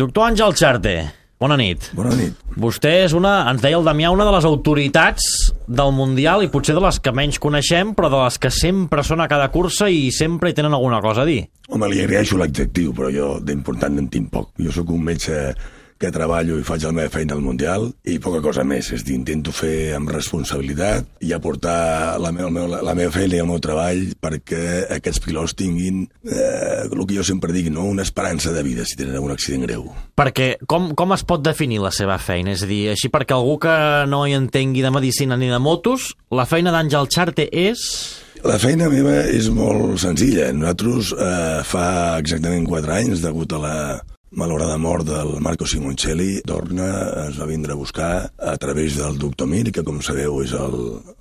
Doctor Àngel Xarte, bona nit. Bona nit. Vostè és una, ens deia el Damià, una de les autoritats del Mundial i potser de les que menys coneixem, però de les que sempre són a cada cursa i sempre hi tenen alguna cosa a dir. Home, li agraeixo l'adjectiu, però jo d'important en tinc poc. Jo sóc un metge que treballo i faig la meva feina al Mundial i poca cosa més. És dir, intento fer amb responsabilitat i aportar la meva, la meva, la meva feina i el meu treball perquè aquests pilots tinguin eh, el que jo sempre dic, no? una esperança de vida si tenen un accident greu. Perquè com, com es pot definir la seva feina? És a dir, així perquè algú que no hi entengui de medicina ni de motos, la feina d'Àngel Xarte és... La feina meva és molt senzilla. Nosaltres eh, fa exactament 4 anys, degut a la malograda mort del Marco Simoncelli, Dorna es va vindre a buscar a través del doctor Mir, que com sabeu és el,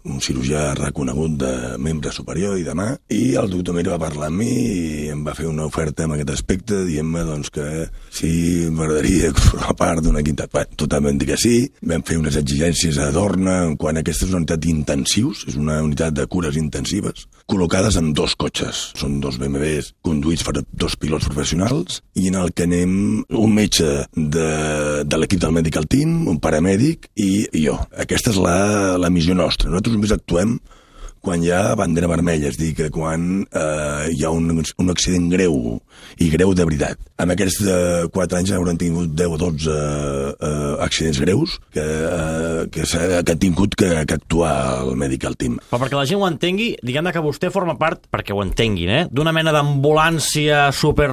un cirurgià reconegut de membre superior i de mà, i el doctor Mir va parlar amb mi i em va fer una oferta en aquest aspecte, dient-me doncs, que si m'agradaria formar part d'una quinta... Bueno, totalment dir que sí, vam fer unes exigències a Dorna en quan aquesta és una unitat d'intensius, és una unitat de cures intensives, col·locades en dos cotxes. Són dos BMWs conduïts per dos pilots professionals i en el que anem un metge de, de l'equip del Medical Team, un paramèdic i, i jo. Aquesta és la, la missió nostra. Nosaltres només actuem quan hi ha bandera vermella, és dir, que quan eh, hi ha un, un accident greu, i greu de veritat. En aquests eh, 4 anys hauran tingut 10 o 12 eh, accidents greus que, eh, que, que ha tingut que, que actuar el medical team. Però perquè la gent ho entengui, diguem que vostè forma part, perquè ho entenguin, eh, d'una mena d'ambulància super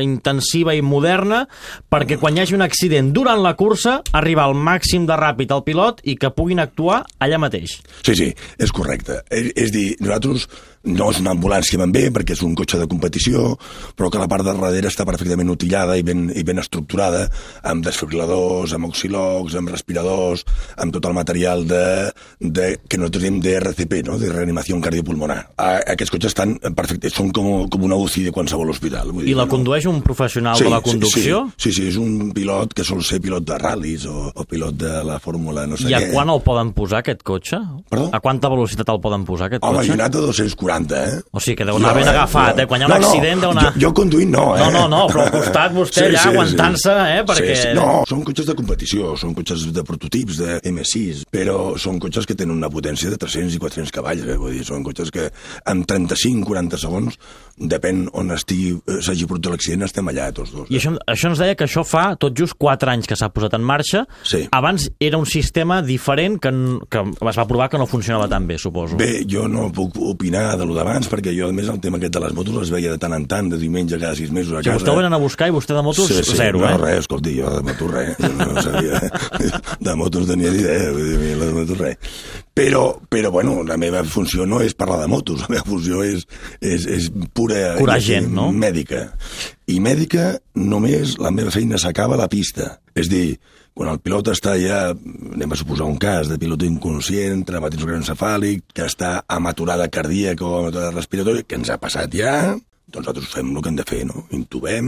intensiva i moderna, perquè quan hi hagi un accident durant la cursa, arriba al màxim de ràpid al pilot i que puguin actuar allà mateix. Sí, sí, és correcte. És, és dir, nosaltres no és una ambulància ben bé, perquè és un cotxe de competició, però que la part de darrere està perfectament utilitzada i ben, i ben estructurada, amb desfibriladors, amb oxilogs, amb respiradors, amb tot el material de, de que nosaltres diem d'RCP, no? de reanimació cardiopulmonar. Aquests cotxes estan perfectes, són com, com una UCI de qualsevol hospital. Vull dir, I la no? condueix un professional sí, de la conducció? Sí, sí, sí, és un pilot que sol ser pilot de ral·lis o, o pilot de la fórmula no sé I a què. quan el poden posar, aquest cotxe? Perdó? A quanta velocitat el poden posar, aquest Home, cotxe? Home, a 240, eh? O sigui, que deu anar jo, ben agafat, jo... eh? Quan hi ha un no, accident deu anar... Jo, jo conduint no, eh? No, no, no, però al costat vostè sí, allà sí, aguantant-se, sí. eh? Perquè... Sí, sí. No, són cotxes de competició, són cotxes de prototips de M6, però són cotxes que tenen una potència de 300 i 400 cavalls, eh? Vull dir, són cotxes que en 35-40 segons, depèn on estigui, eh, s'hagi produït l'accident, estem allà tots dos. Eh? I això, això ens deia que això fa tot just 4 anys que s'ha posat en marxa. Sí. Abans era un sistema diferent que, que es va provar que no funcionava tan bé, suposo. Bé, jo no puc opinar de lo d'abans, perquè jo, a més, el tema aquest de les motos les veia de tant en tant, de diumenge cada sis mesos a si casa. vostè ho venen a buscar i vostè de motos, sí, sí, zero, no, eh? No, res, escolti, jo de motos res. Jo no sabia, de motos tenia ni idea, vull dir, de motos res. Però, però, bueno, la meva funció no és parlar de motos, la meva funció és, és, és pura... Curar gent, no? Mèdica. I mèdica, només la meva feina s'acaba a la pista. És dir, quan el pilot està ja, anem a suposar un cas de pilot inconscient, traumatisme craneoencefàlic, que està amb aturada cardíaca o amb aturada respiratòria, que ens ha passat ja, doncs nosaltres fem el que hem de fer, no? Intubem,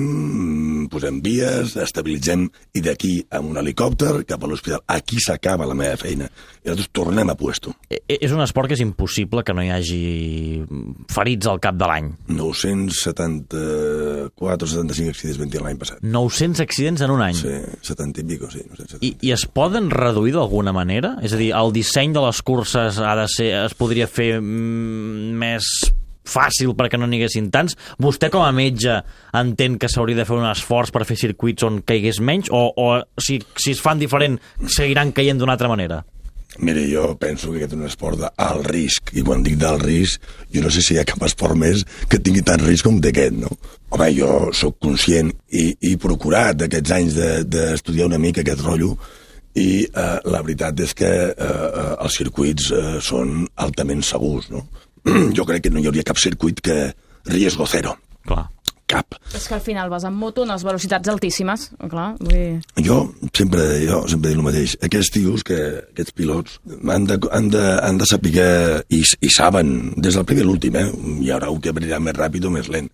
posem vies, estabilitzem, i d'aquí amb un helicòpter cap a l'hospital. Aquí s'acaba la meva feina. I nosaltres tornem a puesto. E, és un esport que és impossible que no hi hagi ferits al cap de l'any. 974 o 75 accidents tenir l'any passat. 900 accidents en un any? Sí, 70 i pico, sí. 970. I, I es poden reduir d'alguna manera? És a dir, el disseny de les curses ha de ser, es podria fer mm, més fàcil perquè no n'hi haguessin tants. Vostè com a metge entén que s'hauria de fer un esforç per fer circuits on caigués menys o, o si, si es fan diferent seguiran caient d'una altra manera? Mire, jo penso que aquest és un esport d'alt risc, i quan dic d'alt risc, jo no sé si hi ha cap esport més que tingui tant risc com d'aquest, no? Home, jo sóc conscient i, i procurat d'aquests anys d'estudiar de, una mica aquest rotllo, i eh, la veritat és que eh, els circuits eh, són altament segurs, no? jo crec que no hi hauria cap circuit que riesgo zero. Clar. Cap. És que al final vas amb moto, unes velocitats altíssimes, clar. Vull dir... Jo sempre, jo sempre dic el mateix. Aquests tios, que, aquests pilots, han de, han de, han de saber, i, i saben, des del primer a l'últim, eh? hi haurà un que brillarà més ràpid o més lent,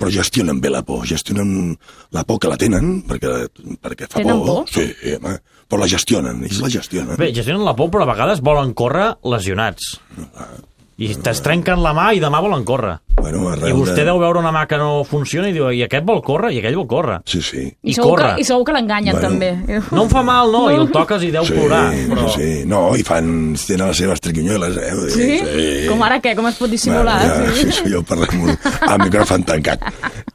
però gestionen bé la por, gestionen la por que la tenen, perquè, perquè fa tenen por. por? Sí, home, però la gestionen, ells la gestionen. Bé, gestionen la por, però a vegades volen córrer lesionats. Ah, I es trenquen la mà i demà volen córrer. Bueno, I vostè de... deu veure una mà que no funciona i diu, i aquest vol córrer, i aquell vol córrer. Sí, sí. I, I segur corre. que, I segur que l'enganyen, Bueno. també. No em fa mal, no, i el toques i deu Sí, plorar. Però... sí, sí. No, i fan... tenen les seves triquinyueles, eh? Dir, Sí? Com ara què? Com es pot dissimular? Bueno, ja, sí. sí, sí, jo parlem amb micròfon tancat.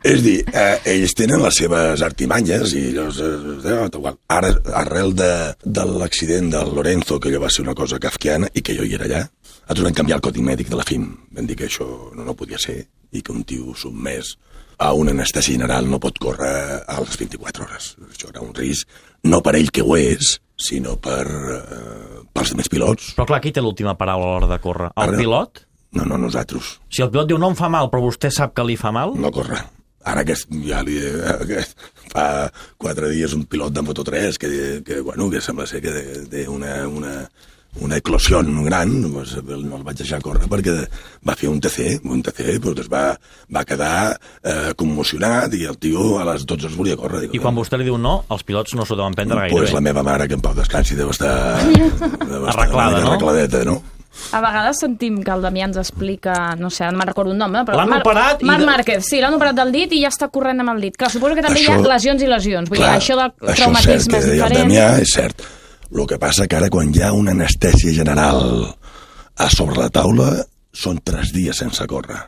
És dir, eh, ells tenen les seves artimanyes i llavors, eh, eh, igual. Ara, arrel de, de l'accident del Lorenzo, que allò va ser una cosa kafkiana i que jo hi era allà, nosaltres vam canviar el codi mèdic de la FIM. Vam dir que això no, no podia ser i que un tio sotmès a una anestèsia general no pot córrer a les 24 hores. Això era un risc, no per ell que ho és, sinó per, eh, pels altres pilots. Però clar, qui té l'última paraula a l'hora de córrer? El Ara- pilot? No, no, nosaltres. Si el pilot diu no em fa mal, però vostè sap que li fa mal, no corre. Ara que ja li, que fa quatre dies un pilot de Moto3 que, que, bueno, que sembla ser que té una, una, una eclosió gran, doncs, no el vaig deixar córrer perquè va fer un TC, un TC, però es va, va quedar eh, commocionat i el tio a les 12 es volia córrer. Dic, i quan vostè li diu no, els pilots no s'ho deuen prendre gaire pues la bé. meva mare, que en pau descansi, deu estar, deu estar Arreglada, no? arregladeta, no? A vegades sentim que el Damià ens explica, no sé, no me'n recordo un nom, no? però L'han Marc- operat Marc de- Márquez, sí, l'han operat del dit i ja està corrent amb el dit. Clar, suposo que també hi ha Això- lesions i lesions. Vull dir, això del això és cert, traumatisme que és deia el diferent. Damià és cert. El que passa que ara quan hi ha una anestèsia general a sobre la taula són tres dies sense córrer.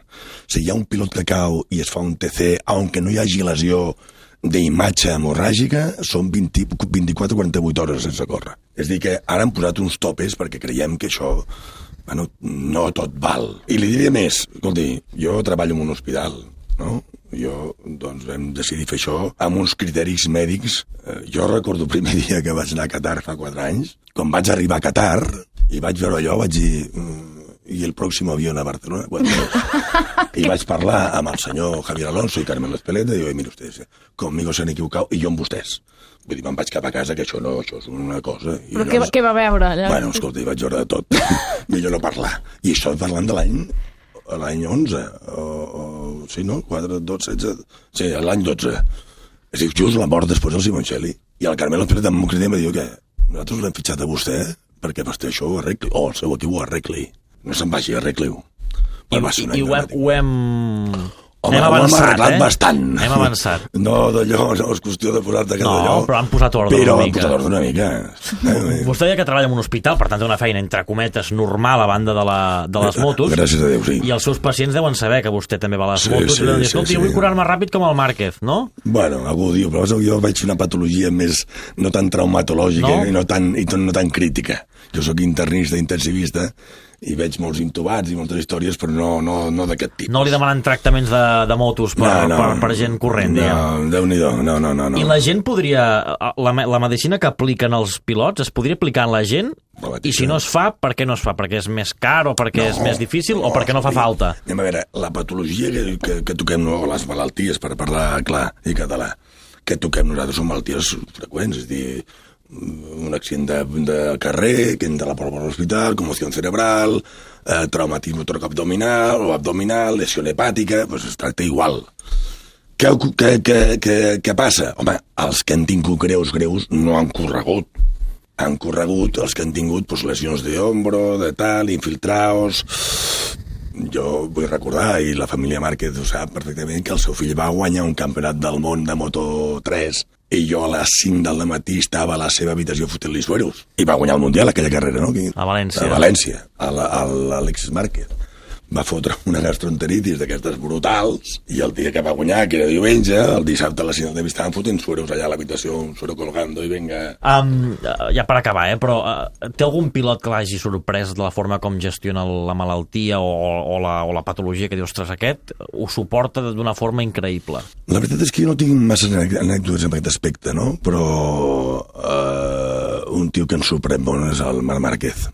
Si hi ha un pilot que cau i es fa un TC, aunque no hi hagi lesió d'imatge hemorràgica, són 20 24-48 hores sense córrer. És dir, que ara han posat uns topes perquè creiem que això bueno, no tot val. I li diria més, escolti, jo treballo en un hospital, no? Jo, doncs, vam decidir fer això amb uns criteris mèdics. Eh, jo recordo el primer dia que vaig anar a Qatar fa 4 anys. Quan vaig arribar a Qatar i vaig veure allò, vaig dir... "Mm, I el pròxim avió a Barcelona? Quan I vaig parlar amb el senyor Javier Alonso i Carmen Espeleta i dic, mira ustedes, conmigo se han equivocado i jo amb vostès. Vull dir, me'n vaig cap a casa, que això no, això és una cosa. I Però què, què va veure allà? Bueno, escolta, hi vaig veure de tot. Millor no parlar. I això parlant de l'any l'any 11, o, o, sí, no? 4, 12, 16... Sí, l'any 12. És dir, just la mort després del Simoncelli. I el Carmelo Pérez em crida i em diu que nosaltres l'hem fitxat a vostè perquè vostè això ho arregli, o el seu equip ho arregli. No se'n vagi, arregli-ho. I, i any ho hem, ho hem... Home, hem ho hem avançat, arreglat eh? bastant. Hem avançat. No d'allò, no és qüestió de posar-te cada No, allò. però han posat ordre però una han mica. posat ordre una mica. Eh, Vostè deia que treballa en un hospital, per tant té una feina, entre cometes, normal a banda de, la, de les motos. Gràcies a Déu, sí. I els seus pacients deuen saber que vostè també va a les Sí, motos sí, i deuen dir, sí, jo vull curar-me ràpid com el Márquez, no? Bueno, algú diu, però jo vaig fer una patologia més no tan traumatològica No? i no tan, i no tan crítica. Jo sóc internista, intensivista, i veig molts intubats i moltes històries, però no, no, no d'aquest tipus. No li demanen tractaments de, de motos per, per, per gent corrent, diguem. No, Déu-n'hi-do, no, no, no. no. I la gent podria... La, la medicina que apliquen els pilots es podria aplicar en la gent? La. I si no es fa, per què no es fa? Perquè és més car o perquè és més difícil o perquè no fa falta? Anem a veure, la patologia que, que, que toquem, no, les malalties, per parlar clar i català, que toquem nosaltres són malalties freqüents, és a dir, un accident de, de carrer, que entra la prova a l'hospital, conmoció cerebral, eh, traumatisme abdominal o abdominal, lesió hepàtica, doncs es tracta igual. Què, què, què, què, què passa? Home, els que han tingut greus, greus, no han corregut. Han corregut els que han tingut doncs, lesions d'ombro, de tal, infiltraos... Jo vull recordar, i la família Márquez ho sap perfectament, que el seu fill va guanyar un campionat del món de Moto3 i jo a les 5 del matí estava a la seva habitació fotent-li sueros. I va guanyar el Mundial, aquella carrera, no? Aquí, A València. A València, a l'Alexis Márquez. Va fotre una gastroenteritis d'aquestes brutals i el dia que va guanyar, que era diumenge, el dissabte a la 5 del matí estaven fotent sueros allà a l'habitació, un suero colgando i venga... Um, ja per acabar, eh? però uh, té algun pilot que l'hagi sorprès de la forma com gestiona la malaltia o, o, la, o la patologia que diu, ostres, aquest ho suporta d'una forma increïble. La veritat és que jo no tinc massa anè- anècdotes en aquest aspecte, no? Però uh, un tio que ens sorprèn molt és el Marc Márquez.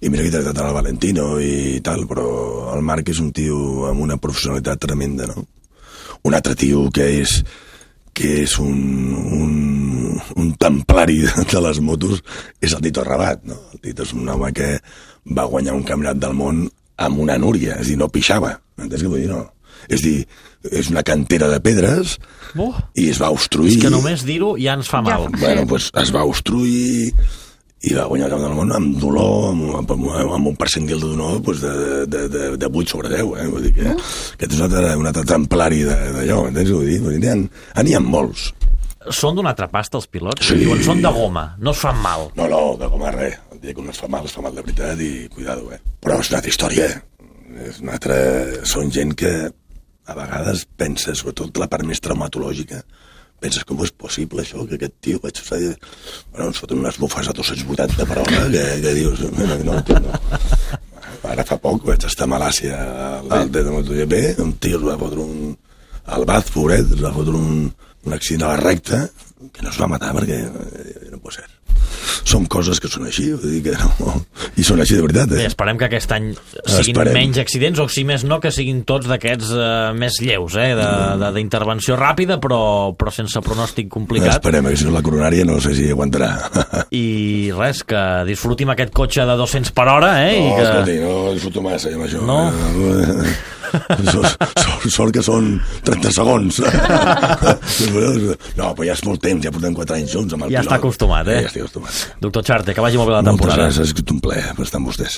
I mira que he tractat el Valentino i tal, però el Marc és un tio amb una professionalitat tremenda, no? Un altre tio que és que és un, un, un templari de les motos és el Tito Rabat, no? El Tito és un home que va guanyar un campionat del món amb una núria, és a dir, no pixava, entens què vull dir? No. És a dir, és una cantera de pedres Oh, i es va obstruir... és que només dir-ho ja ens fa Ja mal. fa- Bueno, pues es va obstruir i va guanyar el camp del món amb dolor, amb, amb, amb, amb un percentil de dolor doncs de, de, de, de 8 sobre 10. Eh? Vull dir que aquest és un altre, un altre templari de- d'allò, entens? Vull dir, vull dir, n'hi ha, ha molts. Són d'una altra pasta els pilots? Sí. Diuen, són de goma, no es fan mal. No, no, de com a res. El dia que un es fa mal, es fa mal de veritat i cuidado, eh? Però és una altra història. És una altra... Són gent que a vegades pensa, sobretot la part més traumatològica, penses com és possible això, que aquest tio vaig estar... Bueno, ens foten unes bufes a 280 per hora que, que dius... No, no, no. Ara fa poc vaig estar a Malàcia al de MotoGP, un tio es va fotre un... El Baz, pobret, es va fotre un, un accident a la recta que no es va matar perquè eh, no pot ser. Són coses que són així, vull dir que no... I són així de veritat, Bé, eh? esperem que aquest any siguin Esperem. menys accidents, o si més no, que siguin tots d'aquests eh, més lleus, eh, d'intervenció ràpida, però, però sense pronòstic complicat. Esperem, que si no la coronària no sé si aguantarà. I res, que disfrutim aquest cotxe de 200 per hora, eh? No, i que... escolti, no disfruto massa amb això. No? Sort, sort, sort que són 30 segons. no, però ja és molt temps, ja portem 4 anys junts amb el Ja pilot. està acostumat, eh? Ja estic acostumat. Doctor Charte, que vagi molt bé la Moltes temporada. gràcies, ha sigut un plaer per estar amb vostès.